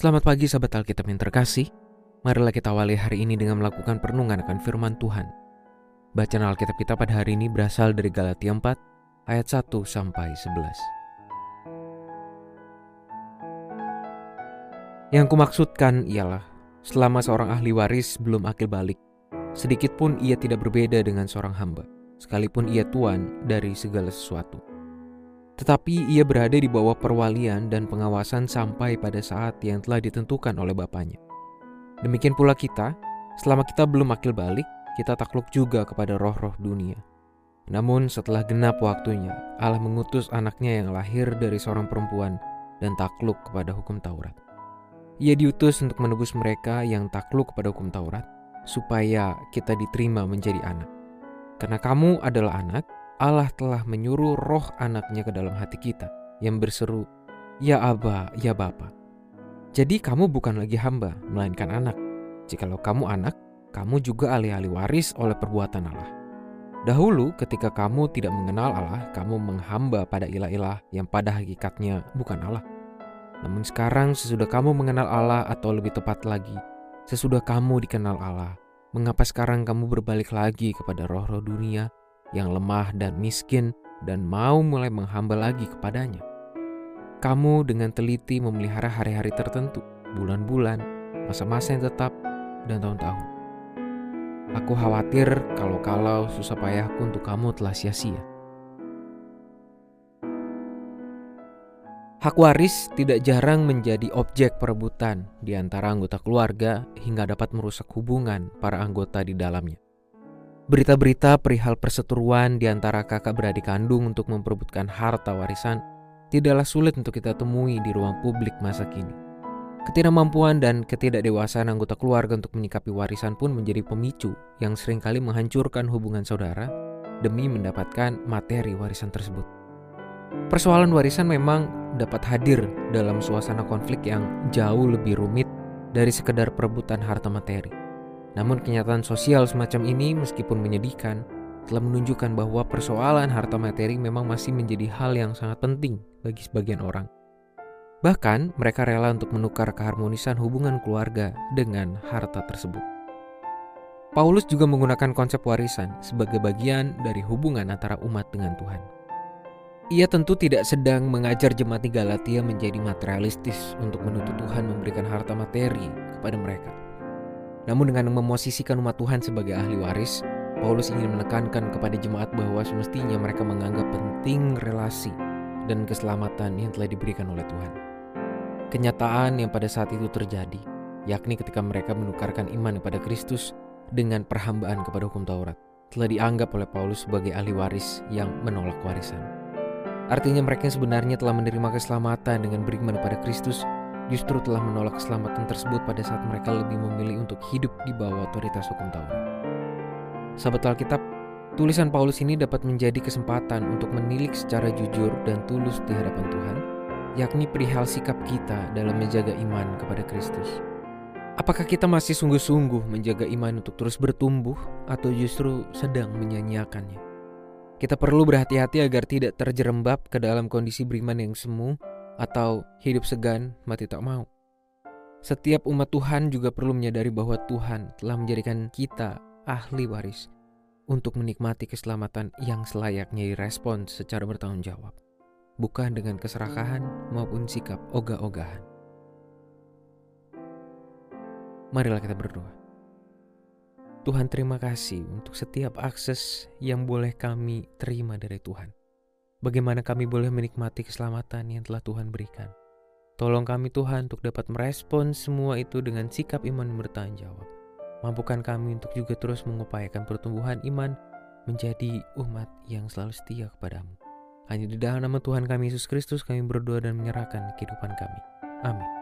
Selamat pagi sahabat Alkitab yang terkasih. Marilah kita awali hari ini dengan melakukan perenungan akan firman Tuhan. Bacaan Alkitab kita pada hari ini berasal dari Galatia 4 ayat 1 sampai 11. Yang kumaksudkan ialah selama seorang ahli waris belum akil balik, sedikit pun ia tidak berbeda dengan seorang hamba, sekalipun ia tuan dari segala sesuatu tetapi ia berada di bawah perwalian dan pengawasan sampai pada saat yang telah ditentukan oleh Bapaknya. Demikian pula kita, selama kita belum akil balik, kita takluk juga kepada roh-roh dunia. Namun setelah genap waktunya, Allah mengutus anaknya yang lahir dari seorang perempuan dan takluk kepada hukum Taurat. Ia diutus untuk menebus mereka yang takluk kepada hukum Taurat, supaya kita diterima menjadi anak. Karena kamu adalah anak, Allah telah menyuruh roh anaknya ke dalam hati kita yang berseru, Ya Aba, Ya Bapa. Jadi kamu bukan lagi hamba, melainkan anak. Jikalau kamu anak, kamu juga alih-alih waris oleh perbuatan Allah. Dahulu ketika kamu tidak mengenal Allah, kamu menghamba pada ilah-ilah yang pada hakikatnya bukan Allah. Namun sekarang sesudah kamu mengenal Allah atau lebih tepat lagi, sesudah kamu dikenal Allah, mengapa sekarang kamu berbalik lagi kepada roh-roh dunia yang lemah dan miskin dan mau mulai menghamba lagi kepadanya. Kamu dengan teliti memelihara hari-hari tertentu, bulan-bulan, masa-masa yang tetap, dan tahun-tahun. Aku khawatir kalau-kalau susah payahku untuk kamu telah sia-sia. Hak waris tidak jarang menjadi objek perebutan di antara anggota keluarga hingga dapat merusak hubungan para anggota di dalamnya. Berita-berita perihal perseteruan di antara kakak beradik kandung untuk memperebutkan harta warisan tidaklah sulit untuk kita temui di ruang publik masa kini. Ketidakmampuan dan ketidakdewasaan anggota keluarga untuk menyikapi warisan pun menjadi pemicu yang sering kali menghancurkan hubungan saudara demi mendapatkan materi warisan tersebut. Persoalan warisan memang dapat hadir dalam suasana konflik yang jauh lebih rumit dari sekedar perebutan harta materi. Namun kenyataan sosial semacam ini meskipun menyedihkan, telah menunjukkan bahwa persoalan harta materi memang masih menjadi hal yang sangat penting bagi sebagian orang. Bahkan mereka rela untuk menukar keharmonisan hubungan keluarga dengan harta tersebut. Paulus juga menggunakan konsep warisan sebagai bagian dari hubungan antara umat dengan Tuhan. Ia tentu tidak sedang mengajar jemaat Galatia menjadi materialistis untuk menuntut Tuhan memberikan harta materi kepada mereka. Namun dengan memosisikan umat Tuhan sebagai ahli waris, Paulus ingin menekankan kepada jemaat bahwa semestinya mereka menganggap penting relasi dan keselamatan yang telah diberikan oleh Tuhan. Kenyataan yang pada saat itu terjadi, yakni ketika mereka menukarkan iman kepada Kristus dengan perhambaan kepada hukum Taurat, telah dianggap oleh Paulus sebagai ahli waris yang menolak warisan. Artinya mereka yang sebenarnya telah menerima keselamatan dengan beriman kepada Kristus justru telah menolak keselamatan tersebut pada saat mereka lebih memilih untuk hidup di bawah otoritas hukum Taurat. Sahabat Alkitab, tulisan Paulus ini dapat menjadi kesempatan untuk menilik secara jujur dan tulus di hadapan Tuhan, yakni perihal sikap kita dalam menjaga iman kepada Kristus. Apakah kita masih sungguh-sungguh menjaga iman untuk terus bertumbuh atau justru sedang menyanyiakannya? Kita perlu berhati-hati agar tidak terjerembab ke dalam kondisi beriman yang semu atau hidup segan mati tak mau. Setiap umat Tuhan juga perlu menyadari bahwa Tuhan telah menjadikan kita ahli waris untuk menikmati keselamatan yang selayaknya direspon secara bertanggung jawab, bukan dengan keserakahan maupun sikap ogah-ogahan. Marilah kita berdoa. Tuhan terima kasih untuk setiap akses yang boleh kami terima dari Tuhan. Bagaimana kami boleh menikmati keselamatan yang telah Tuhan berikan? Tolong kami Tuhan untuk dapat merespon semua itu dengan sikap iman yang bertanggung jawab. Mampukan kami untuk juga terus mengupayakan pertumbuhan iman menjadi umat yang selalu setia kepadamu. Hanya di dalam nama Tuhan kami Yesus Kristus kami berdoa dan menyerahkan kehidupan kami. Amin.